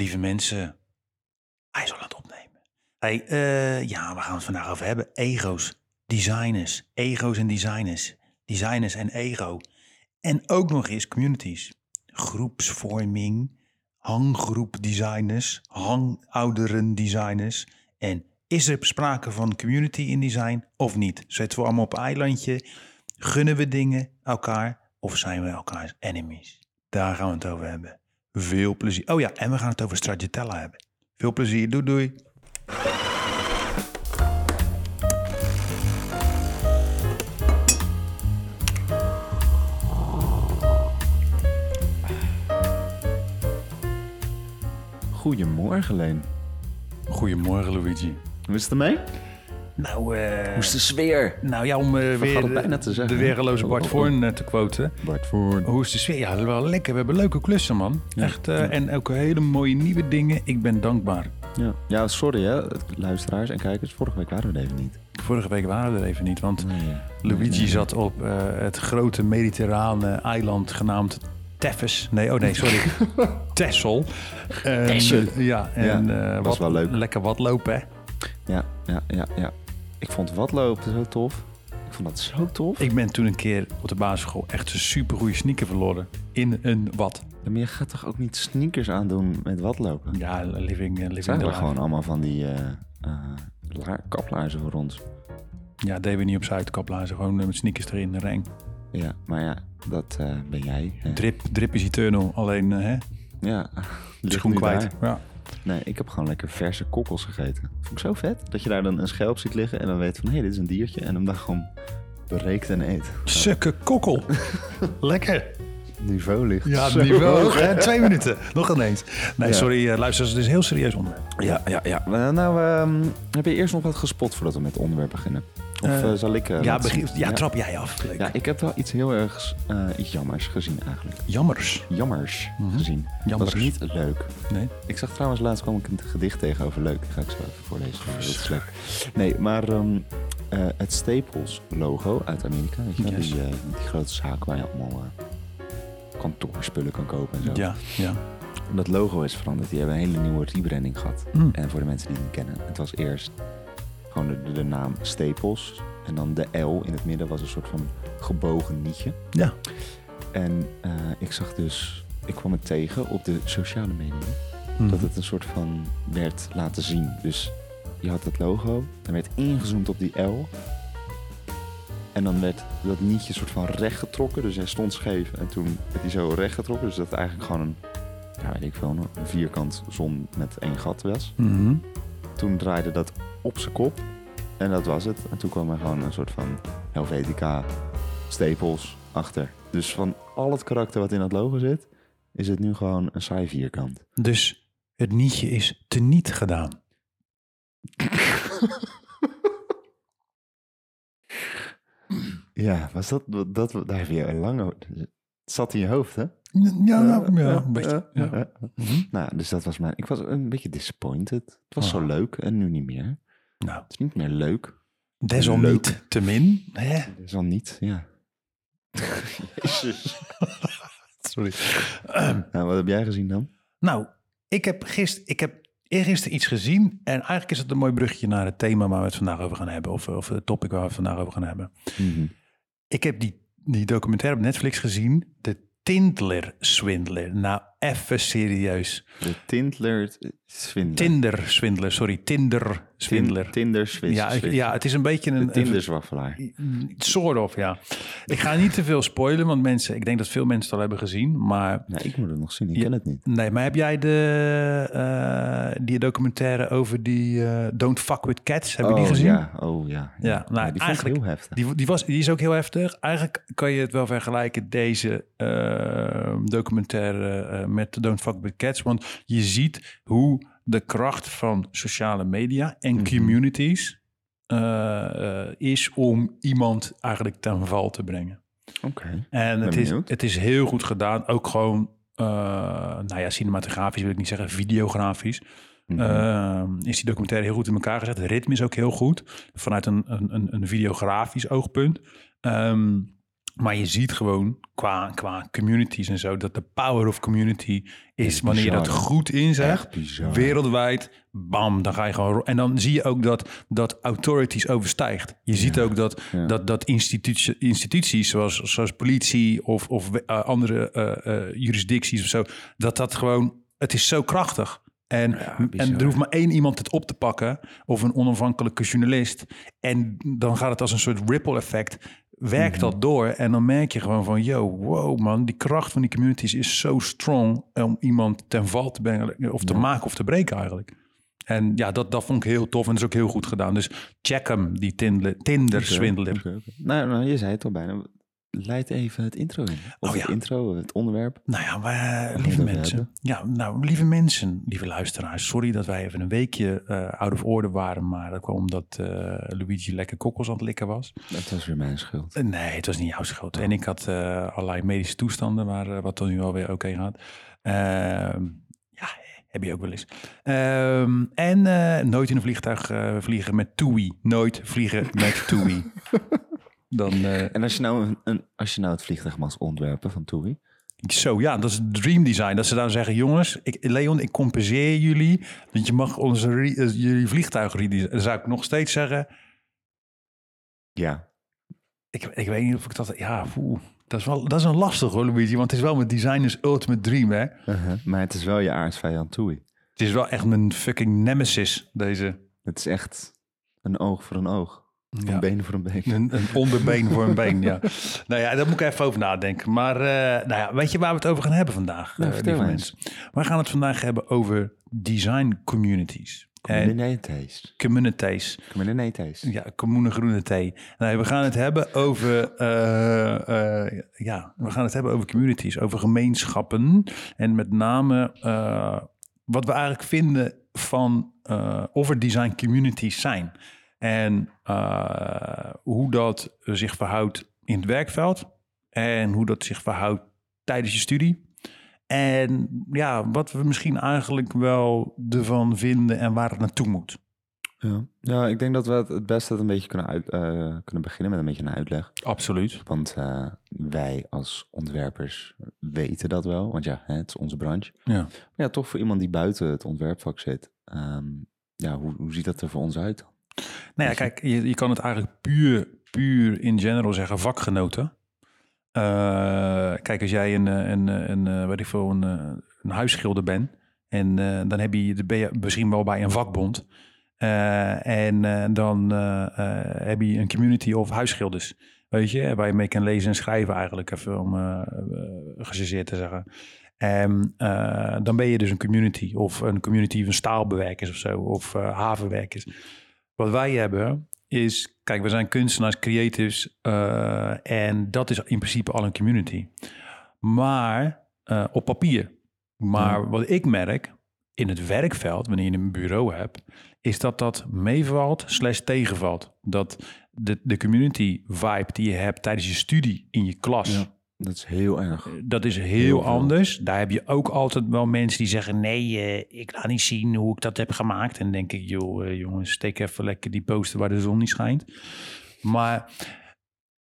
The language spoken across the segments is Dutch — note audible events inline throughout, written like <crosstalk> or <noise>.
lieve mensen, hij is al aan het opnemen. Hey, eh, ja, we gaan het vandaag over hebben. Ego's, designers, ego's en designers, designers en ego. En ook nog eens communities, groepsvorming, hanggroep designers, hangouderen designers. En is er sprake van community in design of niet? Zitten we allemaal op eilandje? Gunnen we dingen elkaar of zijn we elkaars enemies? Daar gaan we het over hebben. Veel plezier. Oh ja, en we gaan het over Stracciatella hebben. Veel plezier. Doei doei. Goedemorgen, Leen. Goedemorgen Luigi. Hoe is het ermee? Nou, eh, Hoe is de sfeer? nou ja, om eh, weer het bijna te zeggen, de weergeloze Bart Oh, oh, Voorn eh, te quoten. Bart voor. Hoe is de sfeer? Ja, wel lekker. We hebben leuke klussen, man. Ja. Echt. En ook hele mooie nieuwe dingen. Ik ben dankbaar. Ja. ja, sorry hè, luisteraars en kijkers. Vorige week waren we er even niet. Vorige week waren we er even niet, want Nee, Luigi nee, zat op het grote mediterrane eiland genaamd Teffes. Nee, oh nee, sorry. <laughs> Texel. En. Ja, en Ja, was wat, wel leuk. lekker wat lopen, hè? Ja, ja, ja, ja. Ik vond watlopen zo tof. Ik vond dat zo tof. Ik ben toen een keer op de basisschool echt een supergoeie sneaker verloren. In een wat? Maar je gaat toch ook niet sneakers aandoen met watlopen? Ja, living, eh, living zijn life. gewoon allemaal van die eh eh, laar- kaplaarzen voor ons. Ja, deden we niet op Zuidkaplaarzen. Gewoon met sneakers erin, reng. Ja, maar ja, dat ben jij. hè. Drip, drip is eternal. Alleen, hè? Ja, <laughs> Schoen kwijt. daar. Ja. Nee, ik heb gewoon lekker verse kokkels gegeten. Vond ik zo vet. Dat je daar dan een schelp ziet liggen en dan weet van... hé, hey, dit is een diertje. En hem dan gewoon bereekt en eet. Sukke kokkel. <laughs> lekker. Niveau ligt Ja, zo niveau. hoog. <laughs> hè? Twee minuten. Nog ineens. Nee, Ja. sorry, eh, luisteraars. Het is een heel serieus onderwerp. Ja, ja, ja. Maar Nou, ehm, heb je eerst nog wat gespot voordat we met het onderwerp beginnen? Of Eh, eh, zal ik... eh, ja, begin, ja, trap jij af. Leuk. Ja, ik heb wel iets heel erg iets jammers gezien eigenlijk. Jammers. Jammers Mhm. gezien. Jammers. Dat was niet leuk. Nee. Ik zag trouwens laatst kwam ik een gedicht tegen over leuk. Die ga ik zo even voorlezen. Dat is leuk. Nee, maar ehm, eh, het Staples logo uit Amerika. Weet je? Yes. Die, die grote zaak waar je allemaal kantoorspullen kan kopen en zo. Ja, ja. Dat logo is veranderd. Die hebben een hele nieuwe rebranding gehad. Mm. En voor de mensen die het niet kennen. Het was eerst gewoon de, de naam Staples. En dan de L in het midden was een soort van gebogen nietje. Ja. En eh, ik zag dus, ik kwam het tegen op de sociale media, Mm. dat het een soort van werd laten zien. Dus je had het logo, dan werd ingezoomd op die L. En dan werd dat nietje soort van recht getrokken, dus hij stond scheef. En toen werd hij zo recht getrokken, dus dat het eigenlijk gewoon een, ja weet ik veel, een vierkant zon met één gat was. Mhm. Toen draaide dat op zijn kop en dat was het. En toen kwam er gewoon een soort van Helvetica stapels achter. Dus van al het karakter wat in dat logo zit, is het nu gewoon een saai vierkant. Dus het nietje is teniet gedaan. <laughs> Ja, was dat, dat, dat daar heb je een lange... Het zat in je hoofd, hè? Ja, nou, ja, Ja, een beetje. ja, Ja. Mhm. Nou, dus dat was mijn... Ik was een beetje disappointed. Het was zo Ah. leuk en nu niet meer. Nou, Het is niet meer leuk. desalniettemin. Hè? Het is al niet, ja. <laughs> Jezus. Sorry. <clears throat> Nou, wat heb jij gezien dan? Nou, ik heb gisteren, ik heb eergisteren iets gezien. En eigenlijk is het een mooi bruggetje naar het thema waar we het vandaag over gaan hebben. Of, of het topic waar we het vandaag over gaan hebben. Mhm. Ik heb die, die documentaire op Netflix gezien. De Tindler-swindler. Nou, even serieus. De Tindler Swindler. Tinder-swindler, sorry. Tinder-swindler. Tinder Switch. Ja, ik- ja, het is een beetje een... Tinderzwaffelaar. Soort of, ja. Ik ga niet te veel spoilen, want mensen, ik denk dat veel mensen het al hebben gezien. Maar Nee, ik moet het nog zien. Ik Ja. ken het niet. nee, maar heb jij de, eh, die documentaire over die eh, Don't Fuck With Cats? Heb je die Oh, gezien? Ja, oh ja. Ja, nou, die eigenlijk- heel heftig. Die, die, was, die is ook heel heftig. Eigenlijk kan je het wel vergelijken, deze eh, documentaire, met Don't Fuck With Cats. Want je ziet hoe de kracht van sociale media en Mhm. communities eh, eh, is om iemand eigenlijk ten val te brengen. Oké. En het is, het is heel goed gedaan. Ook gewoon, eh, nou ja, cinematografisch wil ik niet zeggen, videografisch. Mhm. Eh, is die documentaire heel goed in elkaar gezet. Het ritme is ook heel goed. Vanuit een, een, een, een videografisch oogpunt. Ehm, Maar je ziet gewoon qua, qua communities en zo dat de power of community is, wanneer je dat goed bizar. Wereldwijd, bam, dan ga je gewoon. En dan zie je ook dat dat authorities overstijgt. Je ziet ook dat, ja. dat, dat instituties, instituties zoals, zoals politie of, of eh, andere eh, eh, jurisdicties of zo, dat dat gewoon, het is zo krachtig. En, en er hoeft maar één iemand het op te pakken, of een onafhankelijke journalist. En dan gaat het als een soort ripple effect. Werkt Mhm. dat door en dan merk je gewoon van, yo, wow man, die kracht van die communities is zo strong om iemand ten val te brengen of te maken of te breken eigenlijk. En ja, dat, dat vond ik heel tof en dat is ook heel goed gedaan. Dus check hem, die Tinder, Tinder oké. Nou, nou, je zei het al bijna. Leid even het intro in. Of Oh, het ja. intro, het onderwerp. Nou ja, maar, lieve het mensen. hebben? Ja, nou, lieve mensen, lieve luisteraars. Sorry dat wij even een weekje eh out of order waren. Maar dat kwam omdat eh, Luigi lekker kokkels aan het likken was. Dat was weer mijn schuld. Eh, Nee, het was niet jouw schuld. En ik had allerlei medische toestanden, waar, eh, wat dan nu alweer oké gaat. Ehm, ja, heb je ook wel eens. Ehm, en nooit in een vliegtuig vliegen met TUI. Nooit vliegen met TUI. <laughs> Dan, eh, En als je nou, een, een- als je nou het vliegtuig mag ontwerpen van TUI. Zo, ja, dat is dream design. Dat ze dan zeggen, jongens, ik, Leon, ik compenseer jullie. Want je mag onze re- eh, jullie vliegtuig redesignen. Dan zou ik nog steeds zeggen, Ja. ik, ik weet niet of ik dat... Ja, dat is wel dat is een lastig hoor, Luigi. Want het is wel mijn designers ultimate dream, hè. Uh-huh. Maar het is wel je aardsvijand TUI. Het is wel echt mijn fucking nemesis, deze. Het is echt een oog voor een oog. Een been voor een been. Een, een onderbeen voor een been, ja. <laughs> Nou ja, daar moet ik even over nadenken. Maar eh, nou ja, weet je waar we het over gaan hebben vandaag, Nou, lieve eens. mensen? We gaan het vandaag hebben over design communities. Communities. communities. Communities. Ja, commune groene thee. Nee, we gaan het hebben over, eh, ja, we gaan het hebben over communities, over gemeenschappen. En met name wat we eigenlijk vinden van of er design communities zijn. En eh, hoe dat zich verhoudt in het werkveld. En hoe dat zich verhoudt tijdens je studie. En ja, wat we misschien eigenlijk wel ervan vinden en waar het naartoe moet. Ja. ja, ik denk dat we het, het beste een beetje kunnen, uit, eh, kunnen beginnen met een beetje een uitleg. Absoluut. Want eh, wij als ontwerpers weten dat wel. Want ja, het is onze branche. Ja. Maar ja, toch voor iemand die buiten het ontwerpvak zit. ehm, ja, hoe, hoe ziet dat er voor ons uit? Nou ja, kijk, je, je kan het eigenlijk puur, puur in general zeggen vakgenoten. Eh, kijk, als jij een, eh, een, eh, een, weet ik veel, een, een huisschilder bent... en dan heb je, ben je misschien wel bij een vakbond... En dan heb je een community of huisschilders, weet je, waar je mee kan lezen en schrijven eigenlijk, even om eh, gechargeerd te zeggen. En dan ben je dus een community of een community van staalbewerkers of zo, of havenwerkers. Wat wij hebben is, kijk, we zijn kunstenaars, creatives eh, en dat is in principe al een community. Maar eh, op papier. Maar wat ik merk in het werkveld, wanneer je een bureau hebt, is dat dat meevalt slash tegenvalt. Dat de, de community vibe die je hebt tijdens je studie in je klas, Ja. Dat is heel erg. dat is heel, Heel veel. anders. Daar heb je ook altijd wel mensen die zeggen: nee, eh, ik laat niet zien hoe ik dat heb gemaakt. En dan denk ik, joh, eh, jongens, steek even lekker die poster waar de zon niet schijnt. Maar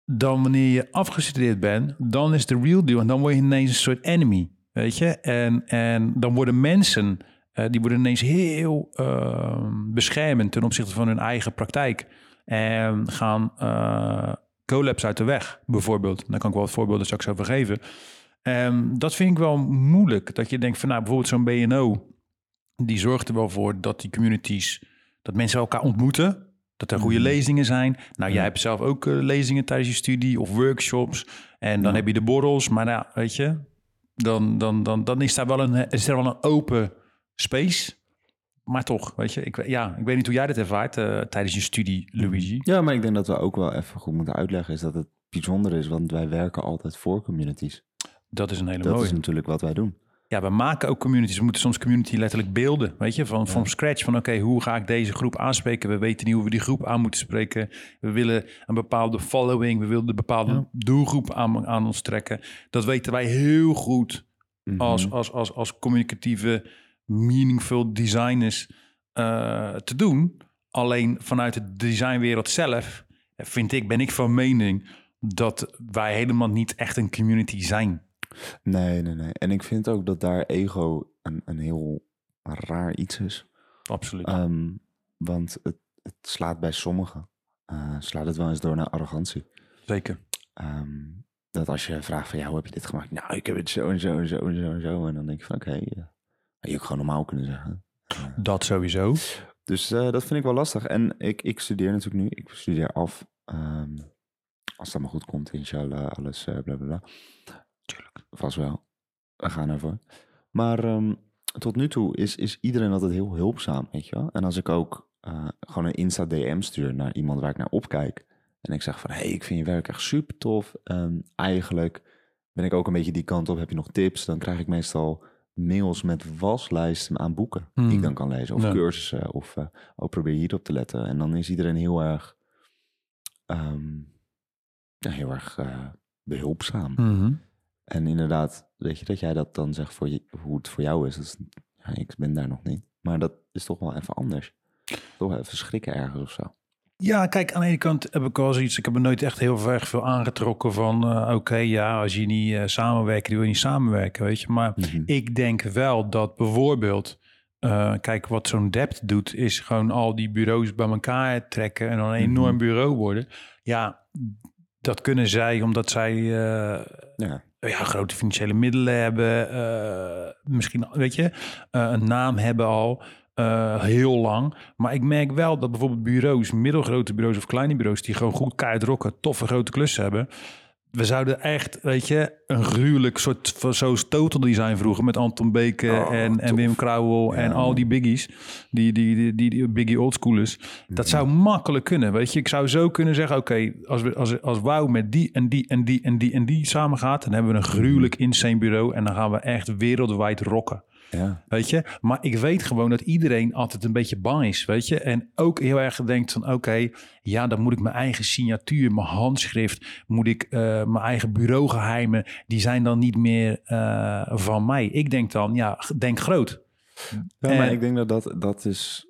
dan wanneer je afgestudeerd bent, dan is de real deal. En dan word je ineens een soort enemy, weet je. En, en dan worden mensen, eh, die worden ineens heel eh, beschermend ten opzichte van hun eigen praktijk. En gaan eh collabs uit de weg, bijvoorbeeld. Daar kan ik wel wat voorbeelden straks over geven. En dat vind ik wel moeilijk. Dat je denkt van, nou, bijvoorbeeld zo'n BNO... die zorgt er wel voor dat die communities... dat mensen elkaar ontmoeten. Dat er goede Mhm. lezingen zijn. Nou, jij Ja. hebt zelf ook eh, lezingen tijdens je studie of workshops. En dan Ja. heb je de borrels. Maar nou, weet je, dan, dan, dan, dan is daar wel een, is er wel een open space. Maar toch, weet je, ik, ja, ik weet niet hoe jij dat ervaart eh, tijdens je studie, Luigi. Ja, maar ik denk dat we ook wel even goed moeten uitleggen is dat het bijzonder is, want wij werken altijd voor communities. Dat is een hele Dat mooie. is natuurlijk wat wij doen. Ja, we maken ook communities. We moeten soms community letterlijk beelden, weet je, van from scratch. Van oké, hoe ga ik deze groep aanspreken? We weten niet hoe we die groep aan moeten spreken. We willen een bepaalde following. We willen een bepaalde Ja. doelgroep aan, aan ons trekken. Dat weten wij heel goed Mhm. als, als, als, als communicatieve, meaningful designers eh, te doen. Alleen vanuit de designwereld zelf, eh, vind ik, ben ik van mening dat wij helemaal niet echt een community zijn. Nee, nee, nee. En ik vind ook dat daar ego een, een heel raar iets is. Absoluut. Ehm, want het, het slaat bij sommigen, eh, slaat het wel eens door naar arrogantie. Zeker. Ehm, dat als je vraagt van, ja, hoe heb je dit gemaakt? Nou, ik heb het zo en zo en zo en zo en zo. En dan denk je van, oké. Had je ook gewoon normaal kunnen zeggen. Dat sowieso. Dus eh, dat vind ik wel lastig. En ik, ik studeer natuurlijk nu. Ik studeer af. ehm, als dat maar goed komt, inshallah, alles eh bla bla bla. Tuurlijk. Vast wel. We gaan ervoor. Maar ehm, tot nu toe is, is iedereen altijd heel hulpzaam, weet je wel. En als ik ook eh, gewoon een Insta-DM stuur naar iemand waar ik naar opkijk... en ik zeg van, hé, hey, ik vind je werk echt super tof. Ehm, eigenlijk ben ik ook een beetje die kant op. Heb je nog tips? Dan krijg ik meestal mails met waslijsten aan boeken die ik Hmm. dan kan lezen. Of Ja. cursussen, of eh oh, probeer hierop te letten. En dan is iedereen heel erg, ehm, ja, heel erg eh, behulpzaam. Mhm. En inderdaad, weet je, dat jij dat dan zegt voor je, hoe het voor jou is. Is ja, ik ben daar nog niet. Maar dat is toch wel even anders. Toch even schrikken ergens of zo. Ja, kijk, aan de ene kant heb ik wel zoiets. Ik heb er nooit echt heel erg veel aangetrokken van. eh, Oké, ja, als je niet eh, samenwerkt, dan wil je niet samenwerken, weet je. Maar Mhm. ik denk wel dat bijvoorbeeld. eh, kijk, wat zo'n debt doet, is gewoon al die bureaus bij elkaar trekken en dan een Mhm. enorm bureau worden. Ja, dat kunnen zij omdat zij Ja, ja, grote financiële middelen hebben. misschien, weet je, een naam hebben al. Eh, heel lang. Maar ik merk wel dat bijvoorbeeld bureaus, middelgrote bureaus of kleine bureaus, die gewoon goed keihard rocken, toffe grote klussen hebben. We zouden echt, weet je, een gruwelijk soort van zoals Total Design vroeger met Anton Beke Oh, en, en. Wim Krauwel en al die biggies, die, die, die, die, die biggie oldschoolers. Dat zou makkelijk kunnen, weet je. Ik zou zo kunnen zeggen, oké, als, we, als, als met die en die en die en die en die samen gaat, dan hebben we een gruwelijk insane bureau en dan gaan we echt wereldwijd rocken. Ja. Weet je, maar ik weet gewoon dat iedereen altijd een beetje bang is, weet je. En ook heel erg denkt van, oké, ja, dan moet ik mijn eigen signatuur, mijn handschrift, moet ik eh, mijn eigen bureaugeheimen, die zijn dan niet meer eh, van mij. Ik denk dan, ja, denk groot. Ja, maar ik denk dat, dat dat is...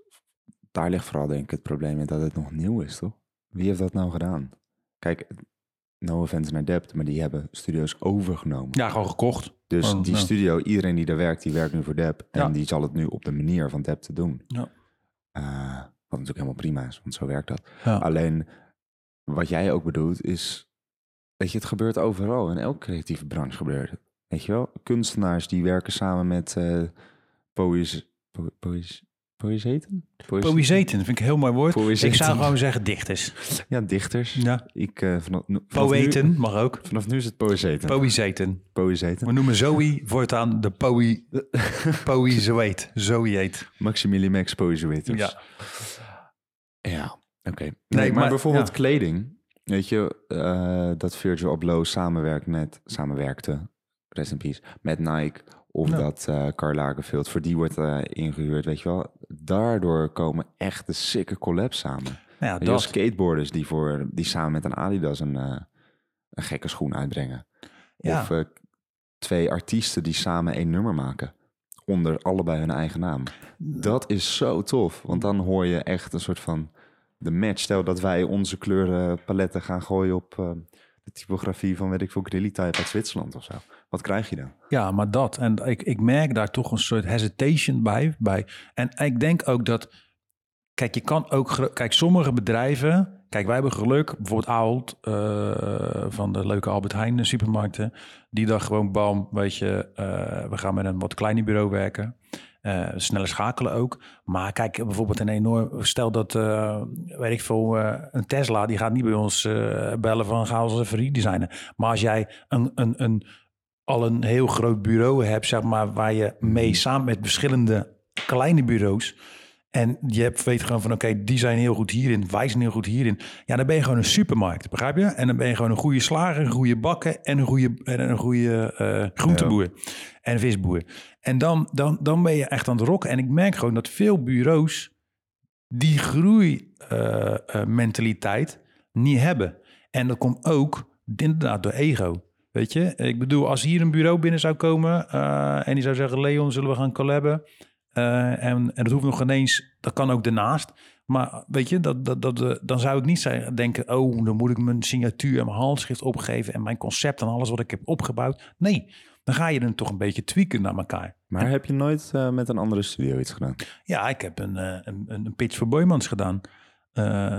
Daar ligt vooral denk ik het probleem in dat het nog nieuw is, toch? Wie heeft dat nou gedaan? Kijk, no offense naar Dept, maar die hebben studio's overgenomen. Ja, gewoon gekocht. Dus Oh, die ja. studio, iedereen die daar werkt, die werkt nu voor Dep. En Ja. die zal het nu op de manier van Dep te doen. Ja. Eh, wat natuurlijk helemaal prima is, want zo werkt dat. Alleen, wat jij ook bedoelt, is... Weet je, het gebeurt overal. In elke creatieve branche gebeurt het. Weet je wel? Kunstenaars die werken samen met eh poëz... Po, poëz, poëzeten? Poëzeten, vind ik een heel mooi woord. Poëzeten. Ik zou gewoon zeggen dichters. Ja, dichters. Ja. Ik, eh, vanaf, nu- vanaf Poëten Nu, mag ook. vanaf nu is het poëzeten. Poëzeten. poëzeten. We noemen Zoe voortaan de poë... <laughs> Poëzoeet. Zoe heet. Maximilian Max Poëzoeters. Ja. Ja, oké. Nee, Nee, maar, maar- bijvoorbeeld ja. kleding. Weet je, eh, dat Virgil Abloh samenwerkt met, samenwerkte, rest in peace, met Nike. Of Ja. dat eh Karl Lagerfeld voor die wordt eh, ingehuurd, weet je wel. Daardoor komen echt de sikke collabs samen. Nou ja, dat. skateboarders die, voor, die samen met een Adidas een, eh, een gekke schoen uitbrengen. Ja. Of twee artiesten die samen één nummer maken. Onder allebei hun eigen naam. Dat is zo tof. Want dan hoor je echt een soort van de match. Stel dat wij onze kleurenpaletten gaan gooien op de typografie van, weet ik veel, Grilly Type uit Zwitserland of zo. Wat krijg je dan? Ja, maar dat. En ik, ik merk daar toch een soort hesitation bij, bij. En ik denk ook dat... Kijk, je kan ook... Kijk, sommige bedrijven... Kijk, wij hebben geluk. Bijvoorbeeld Ahold eh, van de leuke Albert Heijn eh, supermarkten. Die dacht gewoon, bam, weet je... eh, we gaan met een wat kleiner bureau werken. Eh, sneller schakelen ook. Maar kijk, bijvoorbeeld een enorm... Stel dat, eh, weet ik veel, een Tesla... die gaat niet bij ons bellen van... ga ons even redesignen. Maar als jij een, een, een al een heel groot bureau hebt, zeg maar, waar je mee samen met verschillende kleine bureaus. En je hebt, weet gewoon van, oké, die zijn heel goed hierin, wij zijn heel goed hierin. Ja, dan ben je gewoon een supermarkt, begrijp je? En dan ben je gewoon een goede slager, een goede bakker en een goede, en een goede eh groenteboer en visboer. En dan, dan, dan ben je echt aan het rocken. En ik merk gewoon dat veel bureaus die groeimentaliteit niet hebben. En dat komt ook inderdaad door ego. Weet je, ik bedoel, als hier een bureau binnen zou komen eh, en die zou zeggen: Leon, zullen we gaan collaben? Eh, en, en dat hoeft nog ineens, dat kan ook daarnaast. Maar weet je, dat, dat, dat, eh, dan zou ik niet zijn, denken... oh, dan moet ik mijn signatuur en mijn handschrift opgeven... en mijn concept en alles wat ik heb opgebouwd. Nee, dan ga je dan toch een beetje tweaken naar elkaar. Maar heb je nooit met een andere studio iets gedaan? Ja, ik heb een, een, een pitch voor Boymans gedaan...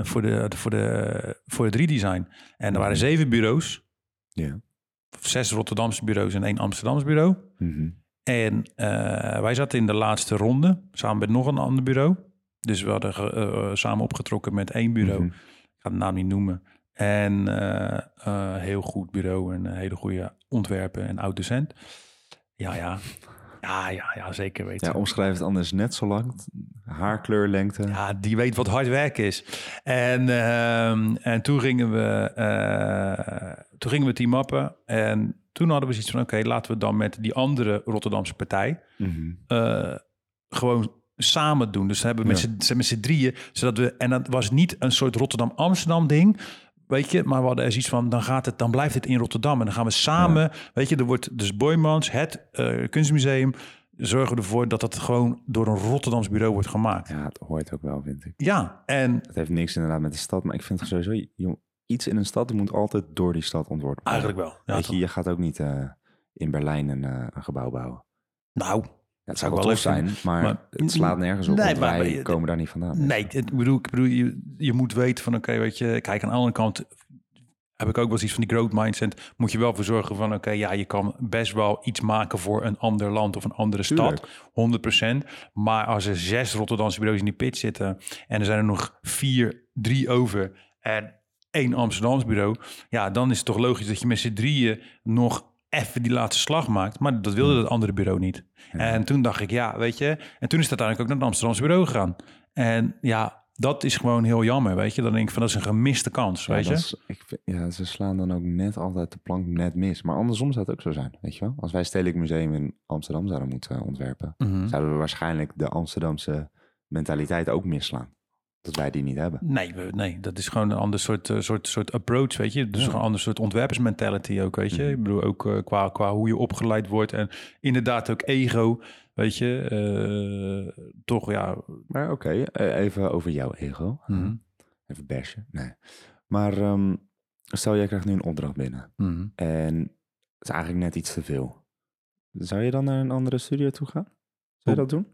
voor, de, voor, de, voor het redesign. En er waren zeven bureaus. Ja. Zes Rotterdamse bureaus en één Amsterdamse bureau. Mhm. En eh, wij zaten in de laatste ronde samen met nog een ander bureau. Dus we hadden ge- eh, samen opgetrokken met één bureau. Mhm. Ik ga de naam niet noemen. En eh, eh, heel goed bureau en hele goede ontwerpen en oud docent. Ja, ja. Ja, ja, ja, zeker weten. Ja, omschrijf het anders net zo lang. Haarkleur, lengte. Ja, die weet wat hard werk is. En, ehm, en toen gingen we eh, toen gingen we team mappen. En toen hadden we zoiets van: oké, laten we dan met die andere Rotterdamse partij Mhm. eh, gewoon samen doen. Dus we hebben met Ja. z'n- met z'n drieën, zodat we en dat was niet een soort Rotterdam-Amsterdam ding. Weet je, maar we hadden er zoiets van, dan gaat het, dan blijft het in Rotterdam. En dan gaan we samen, weet je, er wordt dus Boymans, het eh, kunstmuseum, zorgen ervoor dat dat gewoon door een Rotterdams bureau wordt gemaakt. Ja, het hoort ook wel, vind ik. Ja, en Het heeft niks inderdaad met de stad, maar ik vind het sowieso... Iets in een stad moet altijd door die stad ontworpen worden. eigenlijk wel. Ja, Weet je, je gaat ook niet eh, in Berlijn een, eh, een gebouw bouwen. nou, Ja, het Zou wel leuk zijn, maar, maar- het slaat nergens op, Nee, want maar- wij maar- komen daar niet vandaan. Nee, ik bedoel, ik bedoel je, je moet weten van, oké, weet je, kijk, aan de andere kant heb ik ook wel eens iets van die growth mindset. Moet je wel voor zorgen van, oké, ja, je kan best wel iets maken voor een ander land of een andere stad, 100%. Maar als er zes Rotterdamse bureaus in die pit zitten en er zijn er nog vier, drie over en één Amsterdams bureau, ja, dan is het toch logisch dat je met z'n drieën nog even die laatste slag maakt. Maar dat wilde het andere bureau niet. En toen dacht ik, ja, weet je. En toen is het uiteindelijk ook naar het Amsterdamse bureau gegaan. En ja, dat is gewoon heel jammer, weet je. Dan denk ik van, dat is een gemiste kans, Ja, weet je. dat is- ik, vind- ja, ze slaan dan ook net altijd de plank net mis. Maar andersom zou het ook zo zijn, weet je wel? Als wij Stedelijk Museum in Amsterdam zouden moeten ontwerpen... Mhm. zouden we waarschijnlijk de Amsterdamse mentaliteit ook misslaan. Dat wij die niet hebben. Nee, we- nee, dat is gewoon een ander soort, eh, soort, soort approach, weet je. Dus Ja. gewoon een ander soort ontwerpersmentality ook, weet je. Mhm. Ik bedoel, ook eh, qua, qua hoe je opgeleid wordt en inderdaad ook ego, weet je. Eh, toch, ja. Maar oké, eh, even over jouw ego. mhm, Even bashen. Nee. Maar ehm, stel, jij krijgt nu een opdracht binnen. mhm. En het is eigenlijk net iets te veel. Zou je dan naar een andere studio toe gaan? Zou je dat doen?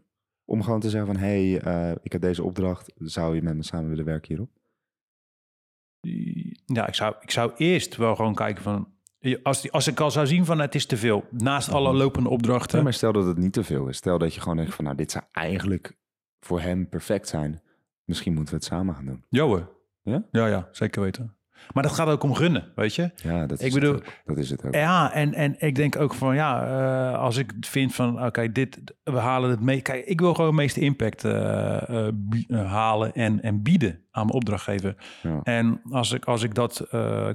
Om gewoon te zeggen van, hé, hey, eh, ik heb deze opdracht. Zou je met me samen willen werken hierop? Ja, ik zou, ik zou eerst wel gewoon kijken van... Als, die, als ik al zou zien van het is te veel, naast alle lopende opdrachten... Ja, maar stel dat het niet te veel is. Stel dat je gewoon denkt van, nou, dit zou eigenlijk voor hem perfect zijn. Misschien moeten we het samen gaan doen. Ja hoor. Ja? Ja, ja, zeker weten. Maar dat gaat ook om gunnen, weet je? Ja, dat is Ik het bedoel- ook. Dat is het ook. Ja, en, en ik denk ook van ja, eh, als ik vind van oké, dit, we halen het mee. Kijk, ik wil gewoon het meeste impact eh, eh, halen en, en bieden aan mijn opdrachtgever. Ja. En als ik, als ik dat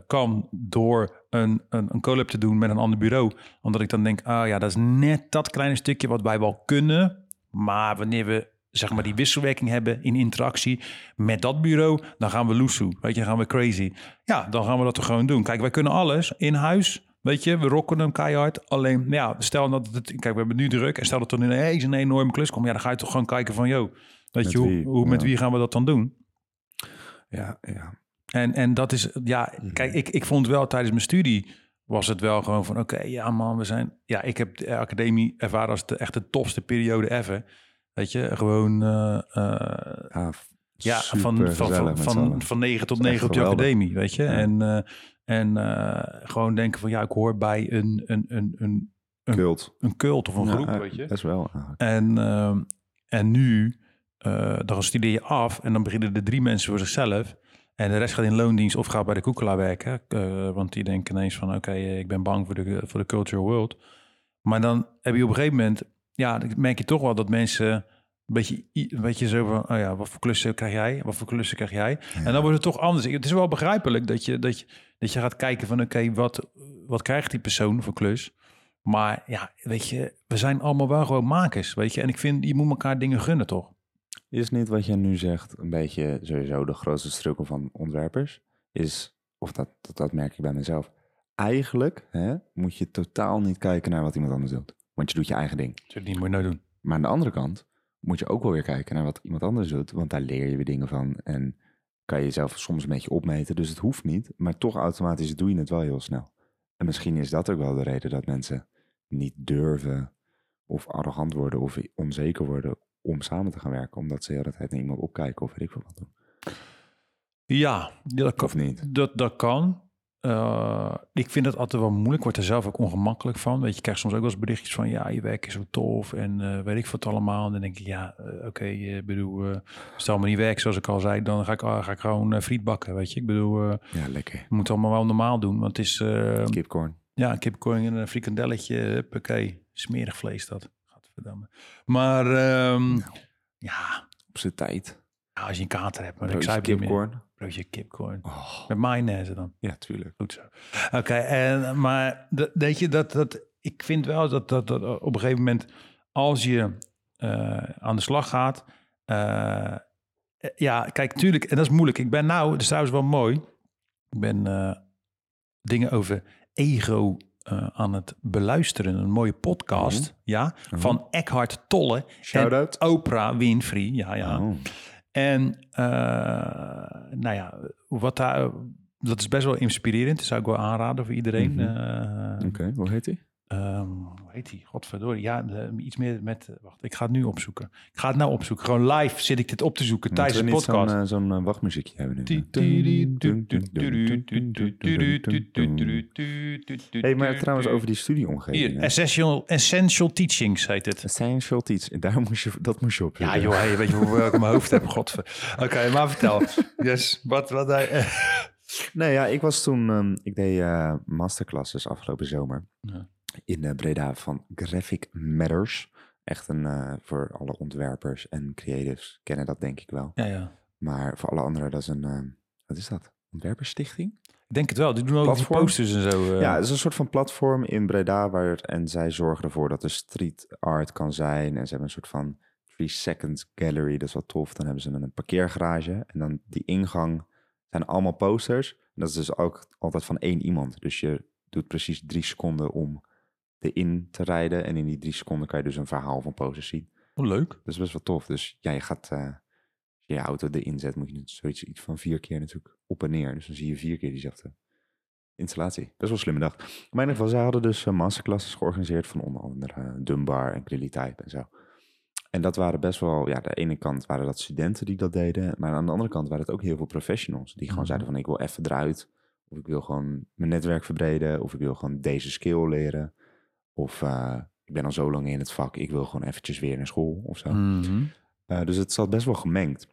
kan door een, een, een collab te doen met een ander bureau, omdat ik dan denk, ah ja, dat is net dat kleine stukje wat wij wel kunnen. Maar wanneer we zeg maar die wisselwerking hebben in interactie met dat bureau, dan gaan we loesoe. Weet je, dan gaan we crazy. Ja, dan gaan we dat toch gewoon doen. Kijk, wij kunnen alles in huis. Weet je, we rocken hem keihard. Alleen, ja, stel dat het... Kijk, we hebben nu druk. En stel dat er ineens een enorme klus komt. Ja, dan ga je toch gewoon kijken van... Yo, weet Met je, hoe, wie? hoe, met Ja. wie gaan we dat dan doen? Ja, ja. En, en dat is, ja, Mhm. kijk, ik, ik vond wel tijdens mijn studie was het wel gewoon van, oké, ja man, we zijn, ja, ik heb de academie ervaren als de echt de tofste periode ever. Weet je, gewoon, eh, eh, Ja, ja, van, van, van, van, allen. van 9 tot Dat is 9 op geweldig. academie, weet je. Ja. En, eh, en gewoon denken van, ja, ik hoor bij een, een, een, een, een, Cult. een cult of een groep, weet je. Best wel eigenlijk. En, ehm, en nu, dan studeer je af en dan beginnen er drie mensen voor zichzelf. En de rest gaat in loondienst of gaat bij de koekelaar werken. want die denken ineens van, oké, ik ben bang voor de, voor de cultural world. Maar dan heb je op een gegeven moment, ja, dan merk je toch wel dat mensen een beetje, een beetje zo van, oh ja, wat voor klussen krijg jij? Wat voor klussen krijg jij? En dan wordt het toch anders. Het is wel begrijpelijk dat je, dat je, dat je gaat kijken van, oké, wat, wat krijgt die persoon voor klus? Maar ja, weet je, we zijn allemaal wel gewoon makers, weet je. En ik vind, je moet elkaar dingen gunnen, toch? Is niet wat jij nu zegt een beetje sowieso de grootste struggle van ontwerpers? Is, of dat, dat, dat merk ik bij mezelf. Eigenlijk hè, moet je totaal niet kijken naar wat iemand anders doet. Want je doet je eigen ding. Dat niet moet je nou doen. Maar aan de andere kant moet je ook wel weer kijken naar wat iemand anders doet. Want daar leer je weer dingen van. En kan je jezelf soms een beetje opmeten. Dus het hoeft niet. Maar toch automatisch doe je het wel heel snel. En misschien is dat ook wel de reden dat mensen niet durven of arrogant worden of onzeker worden om samen te gaan werken. Omdat ze de hele tijd naar iemand opkijken of weet ik veel wat doen. Ja, dat kan. Of niet? Dat, dat kan. Eh, ik vind het altijd wel moeilijk. Ik word er zelf ook ongemakkelijk van. Weet je, je krijgt soms ook wel eens berichtjes van... ja, je werk is zo tof en eh, weet ik wat allemaal. En dan denk ik, ja, eh, oké, ik bedoel... stel me niet werk, zoals ik al zei... dan ga ik, ga ik gewoon friet bakken, weet je. Ik bedoel, Ja, lekker. je moet het allemaal wel normaal doen. Want het is... Kipcorn. ja, een kipcorn en een frikandelletje. Huppakee. Smerig vlees dat. Gadverdamme. Maar ehm, Nou. ja, Op zijn tijd. ja, als je een kater hebt... Maar ik zei kipcorn. Broodje kipcorn. Oh, Met mayonaise dan. ja, tuurlijk. Goed zo. Oké, en maar dat, weet je, dat, dat, ik vind wel dat, dat, dat op een gegeven moment, als je eh, aan de slag gaat, eh, ja, kijk, tuurlijk, en dat is moeilijk. Ik ben nou, dat is trouwens wel mooi, ik ben eh, dingen over ego aan het beluisteren, een mooie podcast, ja, van Eckhart Tolle Shout-out. en Oprah Winfrey, ja, ja. Oh. En eh, nou ja, wat daar, dat is best wel inspirerend. Dat zou ik wel aanraden voor iedereen. Mhm. Eh, Oké, hoe heet hij? Ehm, hoe heet die? Godverdorie. Ja, de- iets meer met... Wacht, ik ga het nu opzoeken. Ik ga het nou opzoeken. Gewoon live zit ik dit op te zoeken tijdens de podcast. Zo'n, eh, zo'n eh, wachtmuziekje hebben nu. Hey, maar trouwens over die studieomgeving. Hier? Essential, Essential Teachings heet het. Essential Teach. Daar moest je, dat moest je op. Ja joh, hey, weet je hoe ik in mijn hoofd heb? Godver. Oké, maar vertel. Yes, wat... wat hij, Nee, ja, ik was toen... ehm, ik deed eh, masterclasses afgelopen zomer. Ja. In eh, Breda van Graphic Matters. Echt een... eh, voor alle ontwerpers en creatives kennen dat denk ik wel. ja, ja. Maar voor alle anderen, dat is een... eh, wat is dat? Ontwerpersstichting? Ik denk het wel. Die doen ook die posters en zo. Ja, het is een soort van platform in Breda waar en zij zorgen ervoor dat er street art kan zijn. En ze hebben een soort van 3 seconds gallery, dat is wel tof. Dan hebben ze een parkeergarage en dan die ingang zijn allemaal posters. En dat is dus ook altijd van één iemand. Dus je doet precies drie seconden om erin te rijden. En in die drie seconden kan je dus een verhaal van posters zien. Oh, leuk. Dat is best wel tof. Dus ja, je gaat, eh, als je je auto erin zet, moet je zoiets iets van vier keer natuurlijk op en neer. Dus dan zie je vier keer diezelfde installatie. Best wel een slimme dag. Maar in ieder geval, zij hadden dus eh, masterclasses georganiseerd van onder andere eh, Dunbar en Grillitype en zo. En dat waren best wel, ja, aan de ene kant waren dat studenten die dat deden, maar aan de andere kant waren het ook heel veel professionals die gewoon Mhm. zeiden van ik wil even eruit, of ik wil gewoon mijn netwerk verbreden, of ik wil gewoon deze skill leren, of eh, ik ben al zo lang in het vak, ik wil gewoon eventjes weer naar school of zo. Mhm. Eh, dus het zat best wel gemengd.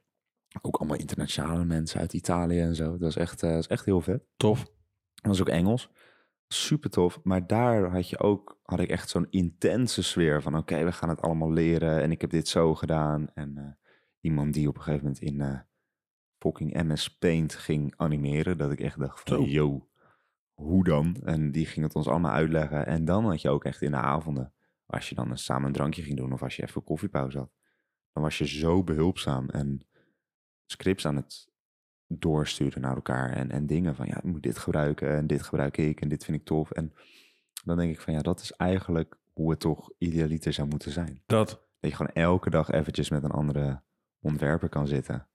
Ook allemaal internationale mensen uit Italië en zo. Dat was echt, eh, dat is echt heel vet. Tof. Dat was ook Engels. Super tof. Maar daar had je ook, had ik echt zo'n intense sfeer van oké, we gaan het allemaal leren en ik heb dit zo gedaan. En eh, iemand die op een gegeven moment in eh, fucking MS Paint ging animeren, dat ik echt dacht van yo, hoe dan? En die ging het ons allemaal uitleggen. En dan had je ook echt in de avonden, als je dan eens samen een drankje ging doen of als je even koffiepauze had, dan was je zo behulpzaam en scripts aan het doorsturen naar elkaar en, en dingen van ja, ik moet dit gebruiken en dit gebruik ik en dit vind ik tof. En dan denk ik van ja, dat is eigenlijk hoe het toch idealiter zou moeten zijn. Dat. Dat je gewoon elke dag eventjes met een andere ontwerper kan zitten.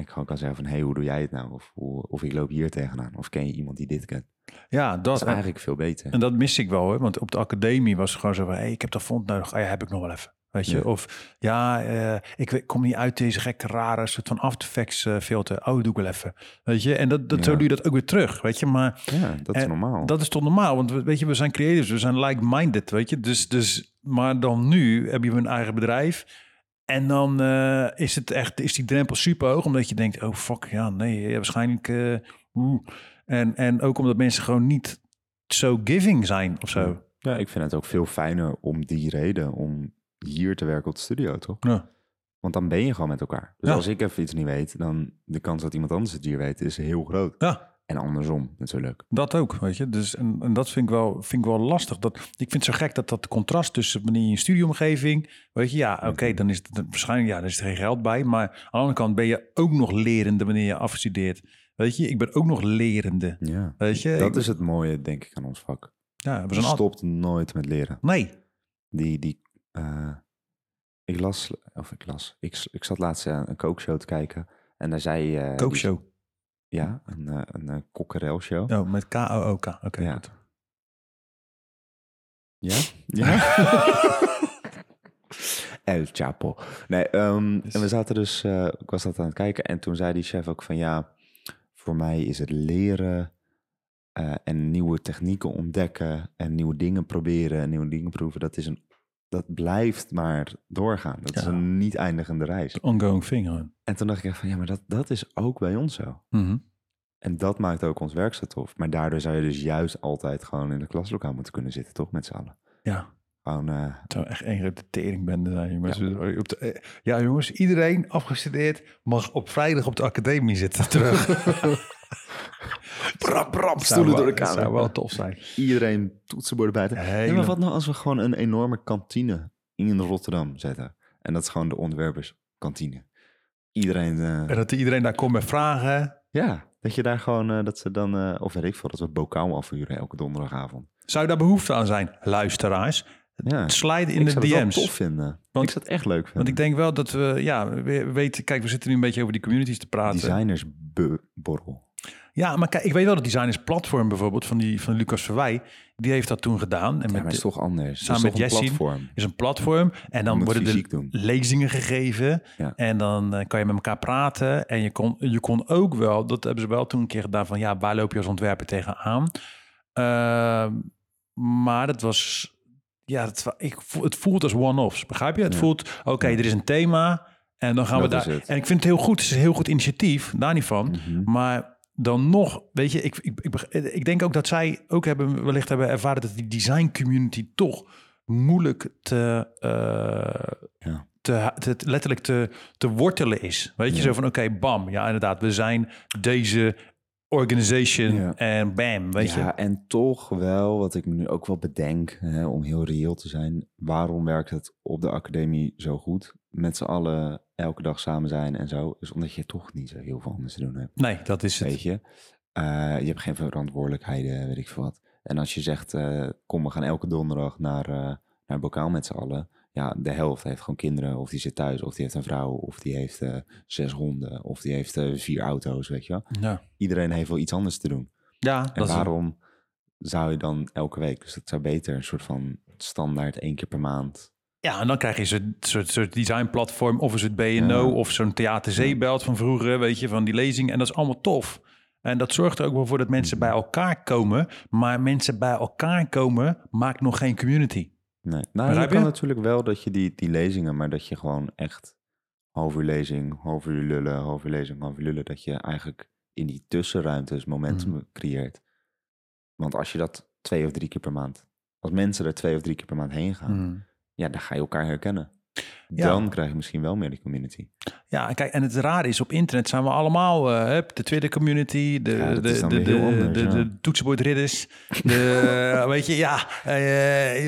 En gewoon kan zeggen van hé, hey, hoe doe jij het nou? Of, hoe, of ik loop hier tegenaan. Of ken je iemand die dit kent? Ja, Dat dat. is eigenlijk veel beter. En dat mis ik wel, hoor. Want op de academie was het gewoon zo van... Hey, ik heb dat fond nodig. Ah, ja, heb ik nog wel even. Weet je? Ja. Of ja, eh, ik kom niet uit deze gekke rare soort van After Effects eh, filter. Oh, doe ik wel even. Weet je? En dat, dat, zo Ja. doe je dat ook weer terug. Weet je? Maar Ja, dat is En normaal. dat is toch normaal? Want we- weet je, we zijn creatives. We zijn like-minded, weet je? Dus, dus, maar dan nu heb je een eigen bedrijf... En dan eh, is het echt, is die drempel super hoog, omdat je denkt, oh fuck, ja, nee, ja, waarschijnlijk. eh. En, en ook omdat mensen gewoon niet zo giving zijn of zo. Ja, ik vind het ook veel fijner om die reden, om hier te werken op de studio, toch? Ja. Want dan ben je gewoon met elkaar. Dus Ja. als ik even iets niet weet, dan de kans dat iemand anders het hier weet, is heel groot. ja, En andersom, natuurlijk. dat ook, weet je. Dus, en, en dat vind ik, wel, vind ik wel lastig. Dat, ik vind het zo gek dat dat contrast tussen wanneer je een studieomgeving... Weet je, ja, oké, dan is het waarschijnlijk, ja, er is er geen geld bij. Maar aan de andere kant ben je ook nog lerende wanneer je afstudeert. Weet je, ik ben ook nog lerende. Ja. Weet je, Dat ik- is het mooie, denk ik, aan ons vak. Ja, we zijn stopt nooit met leren. Nee, Die, die, eh, ik las, of ik las, ik, ik zat laatst aan een kookshow te kijken. En daar zei... eh, die- Kookshow. Ja, een, eh, een, een kokkerelshow. Oh, met K-O-O-K. Oké, Ja. goed. Ja? <laughs> Ja? El Chapo. Nee, ehm, Dus- en we zaten dus, eh, ik was dat aan het kijken en toen zei die chef ook van ja, voor mij is het leren eh, en nieuwe technieken ontdekken en nieuwe dingen proberen en nieuwe dingen proeven, dat is een, dat blijft maar doorgaan. Dat is Ja. een niet eindigende reis. Ongoing thing. gewoon. En toen dacht ik van ja, maar dat, dat is ook bij ons zo. Mhm. En dat maakt ook ons werk zo tof. Maar daardoor zou je dus juist altijd gewoon in de klaslokaal moeten kunnen zitten, toch? Met z'n allen. Ja. Gewoon, eh, Het zou echt één grote teringbende zijn, jongens. Op de, eh, ja, jongens, iedereen afgestudeerd mag op vrijdag op de academie zitten terug. <laughs> <laughs> Zou stoelen door de dat zou wel tof zijn. Iedereen toetsenborden buiten. Hele- maar wat nou als we gewoon een enorme kantine in Rotterdam zetten? En dat is gewoon de ontwerperskantine. Iedereen, eh, En dat iedereen daar komt met vragen. ja, dat je daar gewoon, eh, dat ze dan, eh, of weet ik veel, dat we bokaal afhuren elke donderdagavond. Zou daar behoefte aan zijn, luisteraars? Ja, Slide in ik de zou het wel DM's. tof vinden. Want- ik zou het echt leuk vinden. Want ik denk wel dat we, ja, we weten, kijk, we zitten nu een beetje over die communities te praten. Designersborrel. Ja, maar kijk, ik weet wel dat Designers Platform bijvoorbeeld van, die, van Lucas Verwij, die heeft dat toen gedaan. En met, het is toch anders. samen met Jessie platform. is een platform en dan worden er doen. lezingen gegeven Ja. en dan eh, kan je met elkaar praten en je kon, je kon ook wel, dat hebben ze wel toen een keer gedaan van ja, waar loop je als ontwerper tegenaan? Ehm maar dat was, ja, het, wa- ik, het voelt als one-offs, begrijp je? Het Ja. voelt, oké, er is een thema en dan gaan we Dat daar. En ik vind het heel goed, het is een heel goed initiatief, daar niet van. Mhm. Maar dan nog, weet je, ik, ik, ik, beg- ik denk ook dat zij ook hebben, wellicht hebben ervaren dat die design community toch moeilijk te, eh, Ja. te, te- letterlijk te, te wortelen is. Weet je, Ja. zo van oké, bam, ja inderdaad, we zijn deze organization Ja. en bam, weet ja, je. en toch wel, wat ik me nu ook wel bedenk, hè, om heel reëel te zijn, waarom werkt het op de academie zo goed? Met z'n allen elke dag samen zijn en zo, is omdat je toch niet zo heel veel anders te doen hebt. Nee, dat is het. Weet je, Eh, je hebt geen verantwoordelijkheden, weet ik veel wat. En als je zegt, eh, kom, we gaan elke donderdag naar, eh naar Bokaal met z'n allen. Ja, de helft heeft gewoon kinderen, of die zit thuis, of die heeft een vrouw, of die heeft zes honden, of die heeft vier auto's, weet je wel. Ja, Iedereen heeft wel iets anders te doen. ja En dat is waarom zou je dan elke week, dus het zou beter een soort van standaard één keer per maand. Ja, en dan krijg je zo'n soort, soort designplatform of een soort BNO Ja. of zo'n Theater Zeebelt van vroeger, weet je, van die lezing. En dat is allemaal tof. En dat zorgt er ook wel voor dat mensen Mhm. bij elkaar komen. Maar mensen bij elkaar komen maakt nog geen community. Nee. Nou, je kan natuurlijk wel dat je die, die lezingen, maar dat je gewoon echt half uur lezing, half uur lullen, half uur lezing, half uur lullen, dat je eigenlijk in die tussenruimtes momentum Mhm. creëert. Want als je dat twee of drie keer per maand, als mensen er twee of drie keer per maand heen gaan, ja, dan ga je elkaar herkennen. Ja. Dan krijg je misschien wel meer die community. Ja, kijk, en het rare is, op internet zijn we allemaal, eh, de Twitter community, de, Ja, de, de, de, de, ja. toetsenbordridders, de, <laughs> weet je, ja, eh,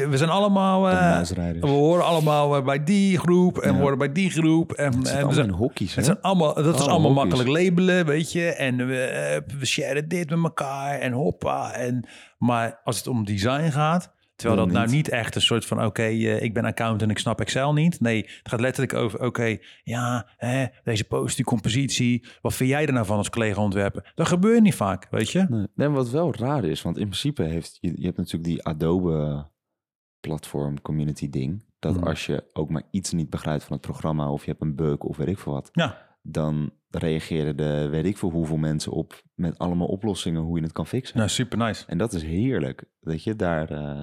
we zijn allemaal, eh, we horen allemaal bij die groep en we horen bij die groep. En, Het en we zijn, hokjes, hè? het zijn allemaal, dat is allemaal makkelijk labelen, weet je. En we, we sharen dit met elkaar en hoppa. En, maar als het om design gaat, terwijl dat nou niet. echt een soort van... oké, eh, ik ben accountant en ik snap Excel niet. Nee, het gaat letterlijk over... oké, ja, hè, deze post, die compositie... wat vind jij er nou van als collega-ontwerper? Dat gebeurt niet vaak, weet je? Nee. nee, wat wel raar is, want in principe heeft je, je hebt natuurlijk die Adobe platform community ding. Dat Mhm. als je ook maar iets niet begrijpt van het programma of je hebt een bug of weet ik veel wat, Ja, dan reageren de weet ik veel hoeveel mensen op met allemaal oplossingen hoe je het kan fixen. nou, super nice. En dat is heerlijk. Weet je, daar, eh,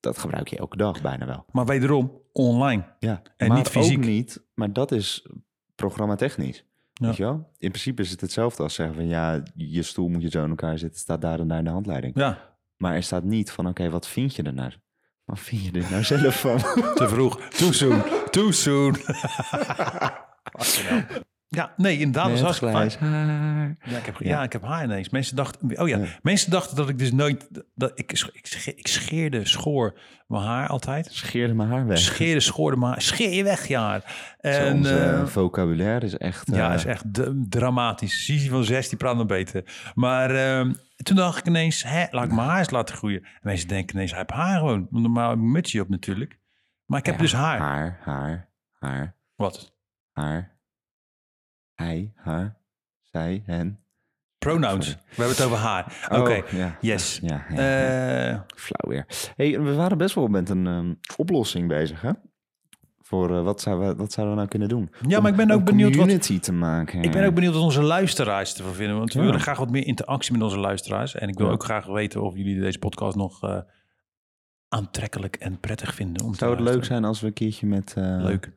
dat gebruik je elke dag bijna wel. Maar wederom, online. Ja, En maar niet fysiek. ook niet, maar dat is programmatechnisch. Ja. Weet je wel? In principe is het hetzelfde als zeggen van ja, je stoel moet je zo in elkaar zitten, staat daar en daar in de handleiding. Ja, Maar er staat niet van, oké, wat vind je er nou? Wat vind je er nou <laughs> zelf van? te vroeg. Too soon. Too soon. <laughs> ja, nee, inderdaad. dat Met grijs haar. Ja, ik heb, ja. Ja. ik heb haar ineens. Mensen dachten, oh ja, Ja. mensen dachten dat ik dus nooit, dat ik, ik, ik scheerde, schoor mijn haar altijd. Scheerde mijn haar weg. Scheerde, schoorde mijn haar. Scheer je weg, je haar. Zo, En onze eh, vocabulaire is echt... ja, eh, is echt dramatisch. Sisi van 6, die praat nog beter. Maar ehm, toen dacht ik ineens, hè, laat ik mijn haar eens laten groeien. En mensen denken ineens, hij heeft haar gewoon. Want Normaal heb ik een mutsje op natuurlijk. Maar ik heb ja, dus haar. Haar, haar, haar, Wat? haar, hij, haar, zij, hen. Pronouns. Sorry. We hebben het over haar. Oké. Oh, ja. Yes. Ja, ja, ja. Eh, Flauw weer. Hey, we waren best wel met een ehm, oplossing bezig, hè? Voor eh, wat, zouden we, wat zouden we nou kunnen doen? Ja, Om maar ik ben ook benieuwd wat- community te maken. ik ben ook benieuwd wat onze luisteraars ervan vinden. Want we willen graag wat meer interactie met onze luisteraars. En ik wil ook graag weten of jullie deze podcast nog eh, aantrekkelijk en prettig vinden. Om te Zou het leuk zijn als we een keertje met... Leuk.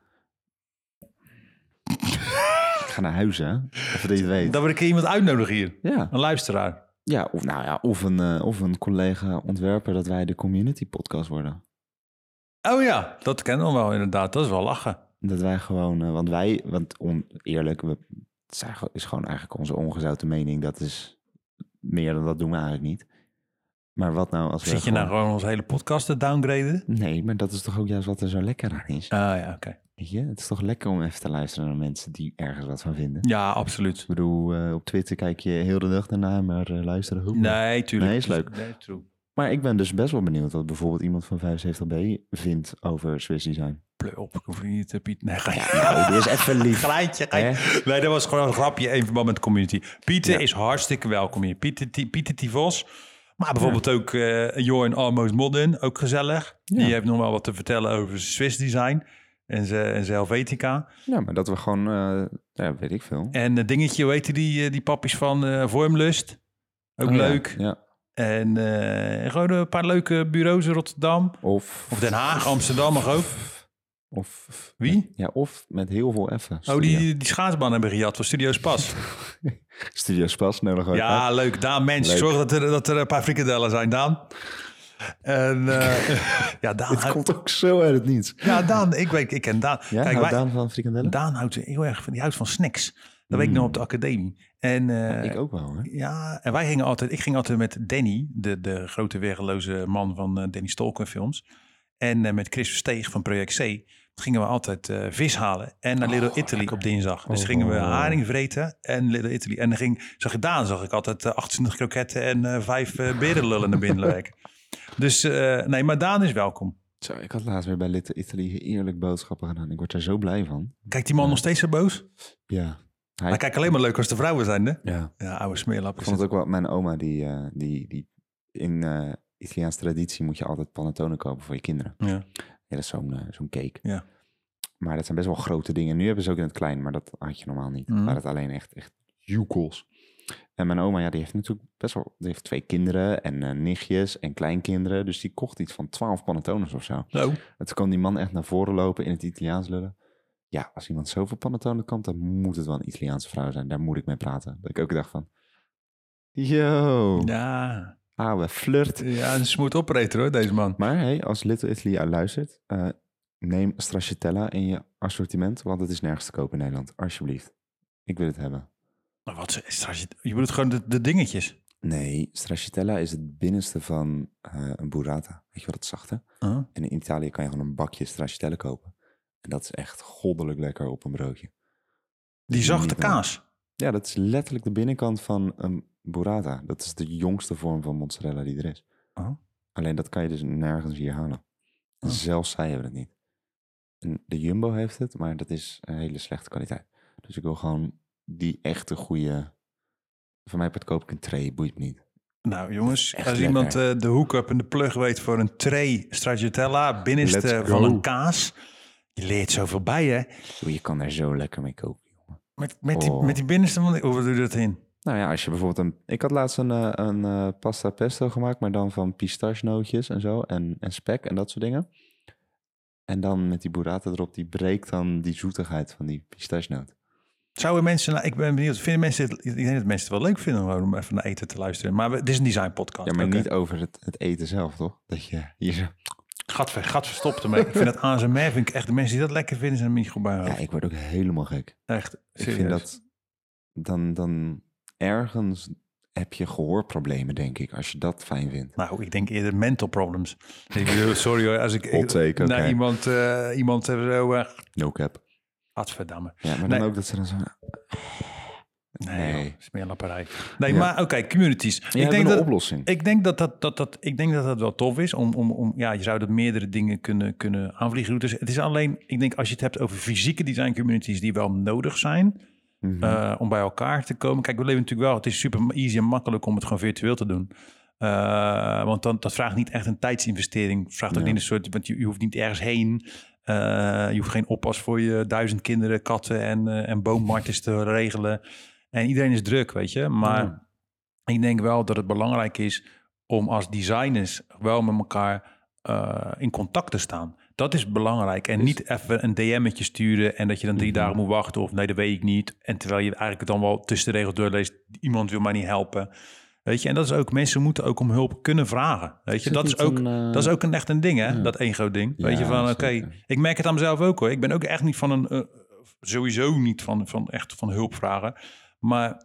Ik ga naar huis, hè? Of dat je het weet. We een keer iemand uitnodigen hier. Ja. Een luisteraar. ja, of, nou ja, of, een, eh, of een collega ontwerper dat wij de community podcast worden. Oh ja, dat kennen we wel inderdaad. Dat is wel lachen. Dat wij gewoon, eh, want wij, want on, eerlijk, we, het is gewoon eigenlijk onze ongezouten mening. Dat is meer dan dat doen we eigenlijk niet. Maar wat nou als we Zit je nou gewoon- gewoon onze hele podcast te downgraden? Nee, maar dat is toch ook juist wat er zo lekker aan is. Ah ja, oké. Weet je, het is toch lekker om even te luisteren naar mensen die ergens wat van vinden. Ja, absoluut. Ik bedoel, eh, op Twitter kijk je heel de dag daarna, maar eh, luisteren hoe. Nee, tuurlijk. Nee, is leuk. Nee, true. Maar ik ben dus best wel benieuwd wat bijvoorbeeld iemand van 75B vindt over Swiss Design. Pleur op, ik hoef niet te Piet. Nee, ga Nou, dit is even lief. Glijntje. Nee, dat was gewoon een grapje in verband met de community. Pieter Ja. is hartstikke welkom hier. Pieter, Pieter Tivos. Maar bijvoorbeeld ook eh Jorn Almost Modern, ook gezellig. Ja. Die heeft nog wel wat te vertellen over Swiss design en zijn en zijn Helvetica. Ja, maar dat we gewoon, eh, ja, weet ik veel. En het dingetje, hoe heet die, eh, die pappies van eh, Vormlust? Ook Oh, leuk. Ja. En eh, gewoon een paar leuke bureaus in Rotterdam. Of, Of Den Haag, Amsterdam mag ook. Of, Wie? Ja, of met heel veel F'en. Oh, die, die schaatsbaan hebben gejat van Studio Spas. <laughs> Studio Spas, nodig. Ja, leuk. Daan, mensen. Leuk. Zorg dat er, dat er een paar frikadellen zijn, Daan. En eh, <laughs> ja, Daan, Het komt ook zo uit het niets. ja, Daan, ik weet, ik ken Daan. Ja, Kijk, wij- Daan van frikandellen? Daan houdt heel erg van, die houdt van snacks. Dat weet ik nog op de academie. En, eh, ik ook wel, hoor. Ja, en wij gingen altijd, ik ging altijd met Danny, de, de grote weergeloze man van eh, Danny Stolken films. En met Chris Versteeg van Project C gingen we altijd vis halen. En naar Little Italy op dinsdag. Dus Oh. gingen we haring vreten en Little Italy. En dan ging, zag je Daan, zag ik altijd eh, 28 kroketten en vijf eh berenlullen naar binnen <laughs> werken. Dus eh, nee, maar Daan is welkom. Zo, ik had laatst weer bij Little Italy eerlijk boodschappen gedaan. Ik word daar zo blij van. Kijkt die man nog steeds zo boos? Ja. Hij, Hij kijkt alleen maar leuk als de vrouwen zijn, hè? ja. Ja, oude smeerlap. Ik vond het ook wel, mijn oma, die, eh, die, die in eh Italiaanse traditie moet je altijd panettone kopen voor je kinderen. Ja. Ja, dat is zo'n zo'n cake. Ja. Maar dat zijn best wel grote dingen. Nu hebben ze ook in het klein, maar dat had je normaal niet. Mhm. Maar het alleen echt, echt joekels. En mijn oma, ja, die heeft natuurlijk best wel... Die heeft twee kinderen en eh, nichtjes en kleinkinderen. Dus die kocht iets van twaalf panettones of zo. En toen kwam die man echt naar voren lopen in het Italiaans lullen. Ja, als iemand zoveel panettone kan, dan moet het wel een Italiaanse vrouw zijn. Daar moet ik mee praten. Dat ik ook dacht van... Yo, Ja. ouwe flirt. ja, een smooth operator hoor, deze man. Maar hey, als Little Italy luistert, eh, neem stracciatella in je assortiment, want het is nergens te kopen in Nederland. Alsjeblieft. Ik wil het hebben. Maar wat is? Je bedoelt gewoon de, de dingetjes. Nee, stracciatella is het binnenste van eh, een burrata. Weet je wat het zachte? Huh? En in Italië kan je gewoon een bakje stracciatella kopen. En dat is echt goddelijk lekker op een broodje. Die zachte normaal. kaas. Ja, dat is letterlijk de binnenkant van een burrata. Dat is de jongste vorm van mozzarella die er is. Oh. Alleen dat kan je dus nergens hier halen. Oh. Zelfs zij hebben het niet. En de Jumbo heeft het, maar dat is een hele slechte kwaliteit. Dus ik wil gewoon die echte goede... Van mij part koop ik een tray, boeit me niet. Nou jongens, als lekker. iemand eh, de hoek-up en de plug weet voor een tray stracciatella, binnenste Let's van go. een kaas. Je leert zoveel bij hè. Je kan daar zo lekker mee koken, jongen. Met, met, die, Oh. met die binnenste hoe doe je dat in? Nou ja, als je bijvoorbeeld een... Ik had laatst een, eh, een eh, pasta pesto gemaakt, maar dan van pistachenootjes en zo. En, en spek en dat soort dingen. En dan met die burrata erop, die breekt dan die zoetigheid van die pistachenoot. Zouden mensen, nou, ik ben benieuwd, vinden mensen het, ik denk dat mensen het wel leuk vinden om even naar eten te luisteren. Maar we, dit is een design podcast. Ja, maar niet over het, het eten zelf, toch? Dat je hier zo... Gadver, gadver, stop ermee. ik vind het ASMR, vind ik echt, de mensen die dat lekker vinden zijn er niet goed bij. Ja, ik word ook helemaal gek. Echt, Ik vind dat... Dan, dan ergens heb je gehoorproblemen, denk ik, als je dat fijn vindt. Nou, ik denk eerder mental problems. Sorry hoor, als ik, naar oké. iemand, eh iemand zo, eh No cap. Gadverdamme. Ja, maar Nee. dan ook dat ze dan zo... Nee, Nee. joh, is meer een lapperij. Nee, Ja. maar oké, communities. Je ik, denk een dat, oplossing. ik denk dat dat, dat, dat, ik denk dat dat wel tof is. Om, om, om, ja, je zou dat meerdere dingen kunnen, kunnen aanvliegen. Dus het is alleen, ik denk als je het hebt over fysieke design communities die wel nodig zijn. Mhm. eh, om bij elkaar te komen. Kijk, we leven natuurlijk wel, het is super easy en makkelijk om het gewoon virtueel te doen. Eh, want dan, dat vraagt niet echt een tijdsinvestering. Vraagt ook Ja. niet een soort, want je, je hoeft niet ergens heen. Eh, je hoeft geen oppas voor je duizend kinderen, katten en, eh en boommartjes te regelen. En iedereen is druk, weet je. Maar ik denk wel dat het belangrijk is om als designers wel met elkaar eh, in contact te staan. Dat is belangrijk. En niet even een DM'tje sturen en dat je dan drie Mhm. dagen moet wachten. Of nee, dat weet ik niet. En terwijl je eigenlijk dan wel tussen de regels doorleest, iemand wil mij niet helpen. Weet je, en dat is ook, mensen moeten ook om hulp kunnen vragen. Weet je, dat is, ook, een, eh, dat is ook een echt een ding, hè? ja. Dat ego-ding. Weet je, van oké, ik merk het aan mezelf ook hoor. Ik ben ook echt niet van een, eh, sowieso niet van, van echt van hulp vragen. Maar Nee,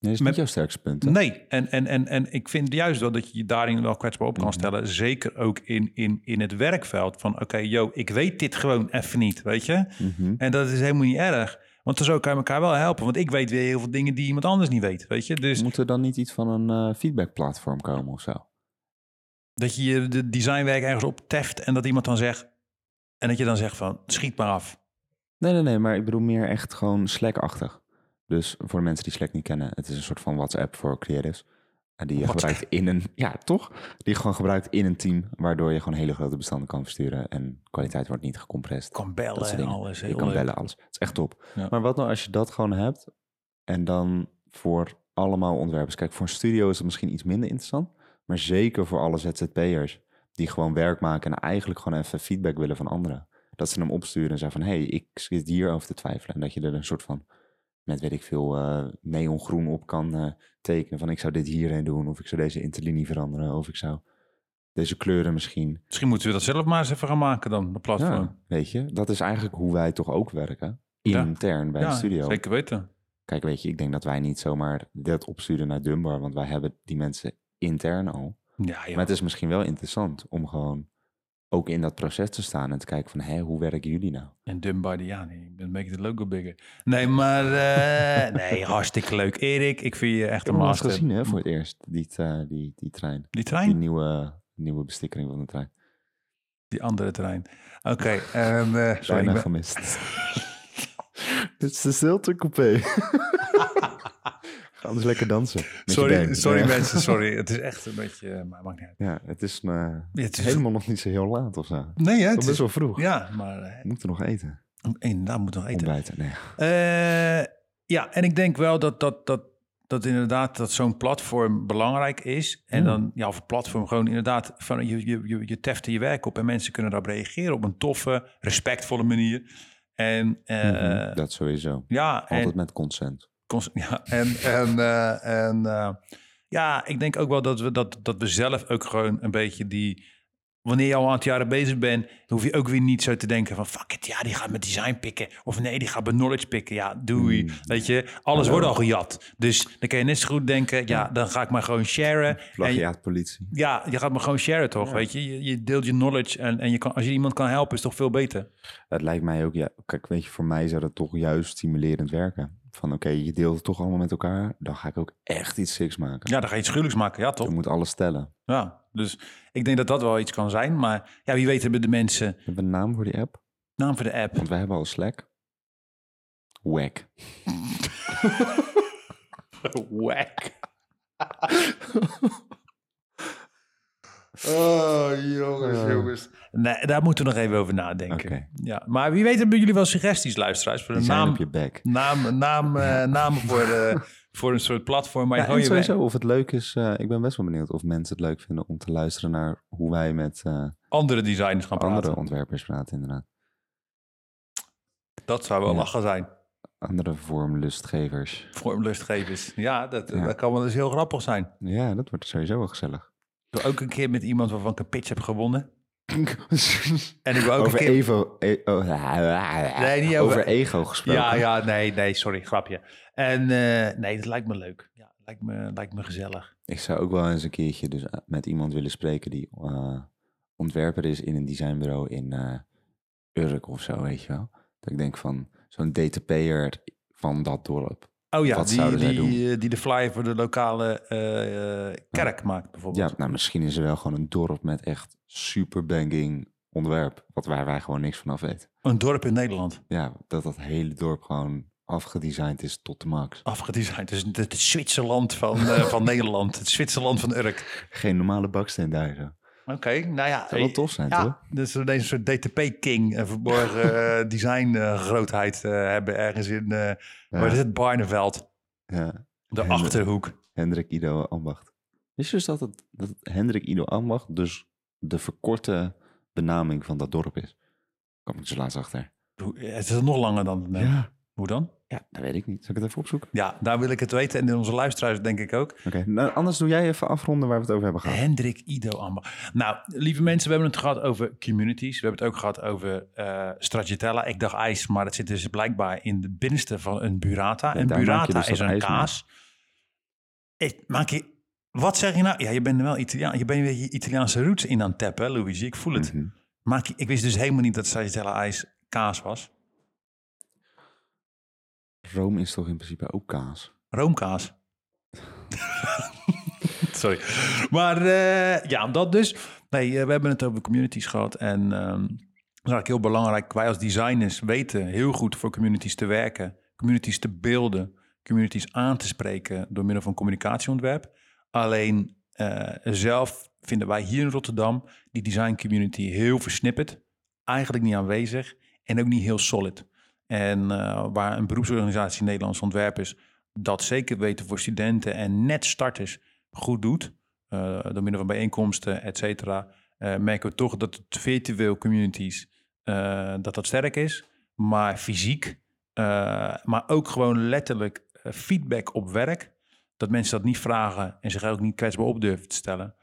dat is met- niet jouw sterkste punt. hè? Nee, en, en, en, en ik vind juist wel dat je je daarin wel kwetsbaar op kan Mhm. stellen. Zeker ook in, in, in het werkveld. Van oké, yo, ik weet dit gewoon even niet, weet je? Mhm. En dat is helemaal niet erg. Want zo kan je elkaar wel helpen. Want ik weet weer heel veel dingen die iemand anders niet weet, weet je? Dus Moet er dan niet iets van een eh, feedbackplatform komen of zo? dat je je de designwerk ergens op teft en dat iemand dan zegt... En dat je dan zegt van, schiet maar af. Nee, nee, nee, maar ik bedoel meer echt gewoon Slack-achtig. Dus voor de mensen die Slack niet kennen, het is een soort van WhatsApp voor creatives. En die je gebruikt in een, ja toch? Die je gewoon gebruikt in een team, waardoor je gewoon hele grote bestanden kan versturen en kwaliteit wordt niet gecompressed. Kan bellen en alles. je kan leuk. bellen, alles. Het is echt top. Ja. Maar wat nou als je dat gewoon hebt en dan voor allemaal ontwerpers. Kijk, voor een studio is het misschien iets minder interessant, maar zeker voor alle ZZP'ers die gewoon werk maken en eigenlijk gewoon even feedback willen van anderen. Dat ze hem opsturen en zeggen van, hé, hey, ik zit hierover te twijfelen. En dat je er een soort van, met weet ik veel, eh, neongroen op kan eh, tekenen. Van, ik zou dit hierin doen, of ik zou deze interlinie veranderen, of ik zou deze kleuren misschien. Misschien moeten we dat zelf maar eens even gaan maken dan, de platform. Ja, weet je, dat is eigenlijk hoe wij toch ook werken. Ja. Intern bij Ja, de studio. zeker weten. Kijk, weet je, ik denk dat wij niet zomaar dat opsturen naar Dunbar, want wij hebben die mensen intern al. Ja. Maar het is misschien wel interessant om gewoon ook in dat proces te staan en te kijken van, hé, hoe werken jullie nou? En Dunbar, die- ja, nee, dan make the logo bigger. Nee, maar eh, <laughs> nee, hartstikke leuk. Erik, ik vind je echt Ik heb een hem wel eens master. gezien hè, voor het eerst, die, eh, die, die trein. Die Die trein? nieuwe, nieuwe bestikkering van de trein. Die andere trein. Oké, ehm, eh, sorry. Bijna ik ben- gemist. <laughs> <laughs> Het is dezelfde coupé. Ga dus lekker dansen. Sorry, sorry mensen, <laughs> sorry. Het is echt een beetje, eh, maar maakt niet uit. Ja, het is, Ja, het is- helemaal nog niet zo heel laat of zo. Nee? Het is best wel vroeg. ja, maar We moeten nog eten. inderdaad moet nog eten. Ontbijten. Nee. Eh, ja, en ik denk wel dat, dat, dat, dat inderdaad dat zo'n platform belangrijk is. En Ja. dan, ja, of platform gewoon inderdaad, van, je, je, je, je teft je werk op en mensen kunnen daarop reageren op een toffe, respectvolle manier. En Mhm, dat sowieso. ja, en, Altijd met consent. <laughs> Ja, en, en, eh, en eh, ja, ik denk ook wel dat we, dat, dat we zelf ook gewoon een beetje die... Wanneer je al aan het jaren bezig bent, hoef je ook weer niet zo te denken van... fuck it, ja, die gaat met design pikken. Of nee, die gaat met knowledge pikken. Ja, doei. Mm. Weet je, alles Hallo. wordt al gejat. Dus dan kan je net zo goed denken, ja, dan ga ik maar gewoon sharen. Plagiaatpolitie. ja, je gaat maar gewoon sharen, toch? Ja. Weet je? je, je deelt je knowledge en, en je kan, als je iemand kan helpen, is het toch veel beter. Het lijkt mij ook, ja, kijk, weet je, voor mij zou dat toch juist stimulerend werken. Van oké, je deelt het toch allemaal met elkaar, dan ga ik ook echt iets siks maken. Ja, dan ga je iets gruwelijks maken, ja, toch? Je moet alles tellen. Ja, dus ik denk dat dat wel iets kan zijn. Maar ja, wie weet hebben de mensen... Hebben we een naam voor die app? Naam voor de app. Want wij hebben al Slack. Wack. <laughs> Wack. <laughs> Oh, jongens, jongens. Nee, daar moeten we nog even over nadenken. Ja, maar wie weet hebben jullie wel suggesties, luisteraars, voor Die een zijn naam, op je bek. naam, naam, eh, naam voor, eh, <laughs> voor een soort platform. Maar Ja, je sowieso of het leuk is, eh, ik ben best wel benieuwd of mensen het leuk vinden om te luisteren naar hoe wij met eh, andere designers gaan praten. andere ontwerpers praten inderdaad. Dat zou wel Ja. lachen zijn. Andere vormlustgevers. Vormlustgevers. Ja, dat, Ja. dat kan wel eens heel grappig zijn. Ja, dat wordt sowieso wel gezellig. Wil ook een keer met iemand waarvan ik een pitch heb gewonnen. <laughs> En ik wil ook over een keer... Evo. e- oh, <laughs> Nee, niet over- over ego gesproken. Ja, ja, nee, nee, sorry, grapje. En eh, nee, dat lijkt me leuk. Ja, lijkt me, lijkt me gezellig. Ik zou ook wel eens een keertje dus eh, met iemand willen spreken die eh, ontwerper is in een designbureau in eh Urk of zo, weet je wel. Dat ik denk van zo'n DTP'er van dat dorp. Oh ja, Wat die, doen? die, eh, die de flyer voor de lokale eh, eh, kerk maakt bijvoorbeeld. Ja, nou, misschien is er wel gewoon een dorp met echt super banging ontwerp. Wat waar wij gewoon niks van af weten. Een dorp in Nederland. Ja, dat dat hele dorp gewoon afgedesigned is tot de max. Afgedesigned. Dus het, het Zwitserland van, van <laughs> Nederland. Het Zwitserland van Urk. Geen normale baksteen daar zo. Oké, nou ja. Zou wel eh, tof zijn, ja, toch? Dus we deze soort DTP-king, een verborgen <laughs> eh, design eh, grootheid eh, hebben ergens in, eh waar is het, Barneveld. Ja. De Achterhoek. Hendrik Ido Ambacht. Wist je dus dat het, dat het Hendrik Ido Ambacht dus de verkorte benaming van dat dorp is? Kom ik zo laatst achter. Hoe- Het is nog langer dan... eh, Ja. Hoe dan? Ja, dat weet ik niet. Zal ik het even opzoeken? Ja, daar wil ik het weten. En onze luisteraars denk ik ook. Oké, nou, anders doe jij even afronden waar we het over hebben gehad. Hendrik Ido Amber. Nou, lieve mensen, we hebben het gehad over communities. We hebben het ook gehad over eh stracciatella. Ik dacht ijs, maar het zit dus blijkbaar in de binnenste van een burrata. En burrata dus is een kaas. Ik, maak je, wat zeg je nou? Ja, je bent wel Italiaan. Je bent weer je Italiaanse roots in aan het tappen, Luigi. Ik voel het. Mhm. Maak je, ik wist dus helemaal niet dat stracciatella ijs kaas was. Rome is toch in principe ook kaas? Roomkaas. <laughs> Sorry. Maar eh, ja, dat dus. Nee, eh, we hebben het over communities gehad. En ehm dat is eigenlijk heel belangrijk. Wij als designers weten heel goed voor communities te werken. Communities te beelden. Communities aan te spreken door middel van communicatieontwerp. Alleen eh, zelf vinden wij hier in Rotterdam die design community heel versnipperd. Eigenlijk niet aanwezig en ook niet heel solid. En eh, waar een beroepsorganisatie Nederlands Ontwerpers dat zeker weten voor studenten en net starters goed doet, eh, door middel van bijeenkomsten, et cetera, eh, merken we toch dat het virtueel communities, dat dat sterk is, maar fysiek, maar ook gewoon letterlijk feedback op werk, dat mensen dat niet vragen en zich ook niet kwetsbaar op durven te stellen.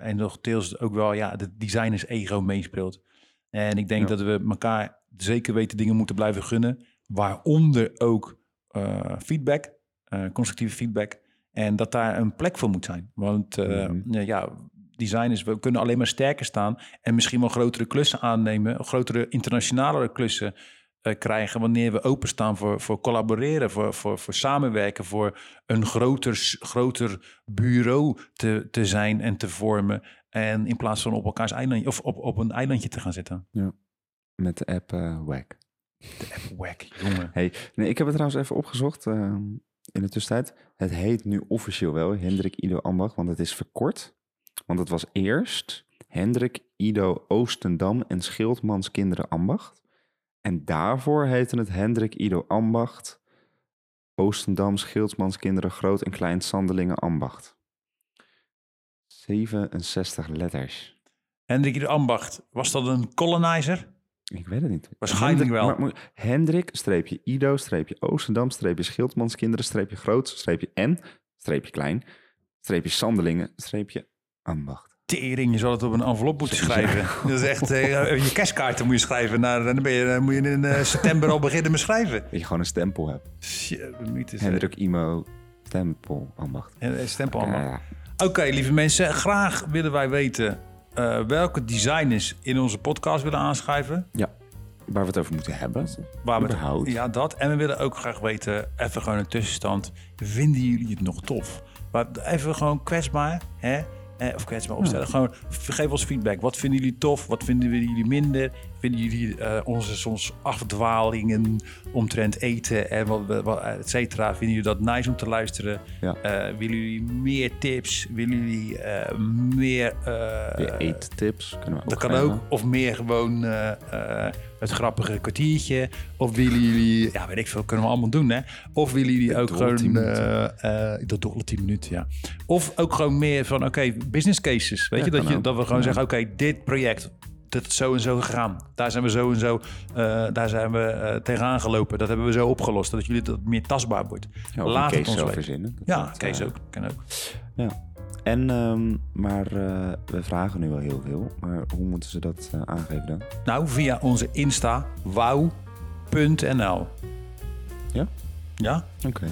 En nog deels ook wel, ja, de designers ego meespeelt. En ik denk Ja. dat we elkaar zeker weten dingen moeten blijven gunnen, waaronder ook eh, feedback, eh, constructieve feedback. En dat daar een plek voor moet zijn. Want Mhm. ja, ja, designers, we kunnen alleen maar sterker staan en misschien wel grotere klussen aannemen, grotere internationale klussen krijgen wanneer we openstaan voor, voor collaboreren, voor, voor, voor samenwerken, voor een groter, groter bureau te, te zijn en te vormen. En in plaats van op elkaars eilandje of op, op een eilandje te gaan zitten. Met de app WAC. De app wack, jongen. Hey, nee, ik heb het trouwens even opgezocht eh, in de tussentijd. Het heet nu officieel wel Hendrik Ido Ambacht, want het is verkort. Want het was eerst Hendrik Ido Oostendam en Schildmans Kinderen Ambacht. En daarvoor heette het Hendrik Ido Ambacht, Oostendam, Schildmans Kinderen Groot en Klein Sandelingen Ambacht. 67 letters. Hendrik de Ambacht, was dat een colonizer? Ik weet het niet. Waarschijnlijk Hendrik- wel. maar Hendrik, streepje Ido, streepje Oostendam, streepje Schildmanskinderen, streepje Groot, streepje N, streepje Klein, streepje Sandelingen, streepje Ambacht. Tering, je zal het op een envelop moeten Ja. schrijven. <laughs> Dat is echt, eh, je kerstkaarten moet je schrijven. Nou, dan, ben je, dan moet je in eh, september al beginnen met schrijven. Dat je gewoon een stempel hebt. Shit, Hendrik Imo, stempel, Ambacht. eh, stempel Oké, lieve mensen. Graag willen wij weten eh, welke designers in onze podcast willen aanschrijven. ja, waar we het over moeten hebben. Waar we het- ja, dat. En we willen ook graag weten, even gewoon een tussenstand. Vinden jullie het nog tof? Maar even gewoon kwetsbaar, hè? Eh, of kwetsbaar opstellen. Gewoon geef ons feedback. Wat vinden jullie tof? Wat vinden jullie minder? Vinden jullie eh, onze soms afdwalingen omtrent eten en wat, wat- et cetera? Vinden jullie dat nice om te luisteren? Ja. Eh, willen jullie meer tips? Willen jullie eh, meer... Weer eettips kunnen we ook dat kan geven. ook. Of meer gewoon het grappige kwartiertje. Of willen jullie, ja, weet ik veel, kunnen we allemaal doen, hè? Of willen jullie ook gewoon, 10 minuten. de dolle 10 minuten, ja. Of ook gewoon meer van, oké, business cases. Weet Ja, je, dat, je, ook. dat we gewoon Ja. zeggen, oké, dit project, dat is zo en zo gegaan. Daar zijn we zo en zo, eh, daar zijn we eh, tegenaan gelopen. Dat hebben we zo opgelost, dat jullie dat meer tastbaar wordt. Ja, Laat het ons verzinnen. Ja, dat, Kees ook, kan ook. Ja. En, ehm, maar eh, we vragen nu wel heel veel. Maar hoe moeten ze dat aangeven dan? Nou, via onze Insta, wauw.nl. Ja? Ja? Oké.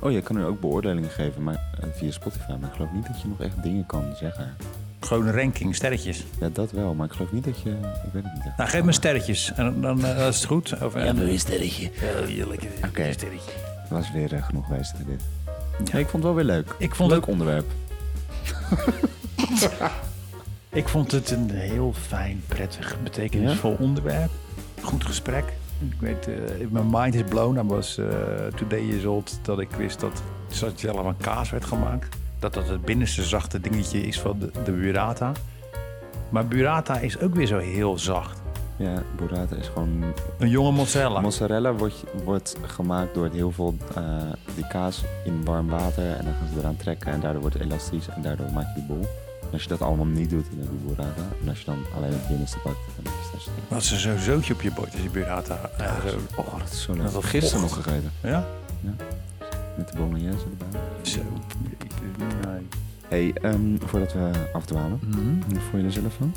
Oh, je kan nu ook beoordelingen geven maar, via Spotify. Maar ik geloof niet dat je nog echt dingen kan zeggen. Gewoon een ranking, sterretjes. Ja, dat wel. Maar ik geloof niet dat je... Ik weet het niet. echt. Nou, geef me sterretjes. En dan eh, is het goed. Of, en, een sterretje. Ja, heerlijk. Oké. Een sterretje. was weer eh, genoeg geweest hè, dit. Ja. Ja, ik vond het wel weer leuk. Ik vond leuk het- onderwerp. <laughs> Ik vond het een heel fijn, prettig, betekenisvol onderwerp. Goed gesprek. Ik weet, eh, mijn mind is blown. I was eh today old dat ik wist dat stracciatella van kaas werd gemaakt. Dat dat het binnenste zachte dingetje is van de, de burrata. Maar burrata is ook weer zo heel zacht. Ja, burrata is gewoon... Een jonge mozzarella. Mozzarella wordt, wordt gemaakt door heel veel eh, die kaas in warm water. En dan gaan ze eraan trekken en daardoor wordt het elastisch. En daardoor maak je die bol. En als je dat allemaal niet doet, dan heb je burrata. En als je dan alleen het binnenste pakt, dan je stracciatella. Wat ze zo'n zootje op je bord als je burrata. eh, zo. Oh, dat is zo leuk. Dat dat Gisteren nog gegeten. Ja? Met de bolognese erbij. Zo. Nee. hey, ehm, voordat we afdwalen. Hoe vond je er zelf van?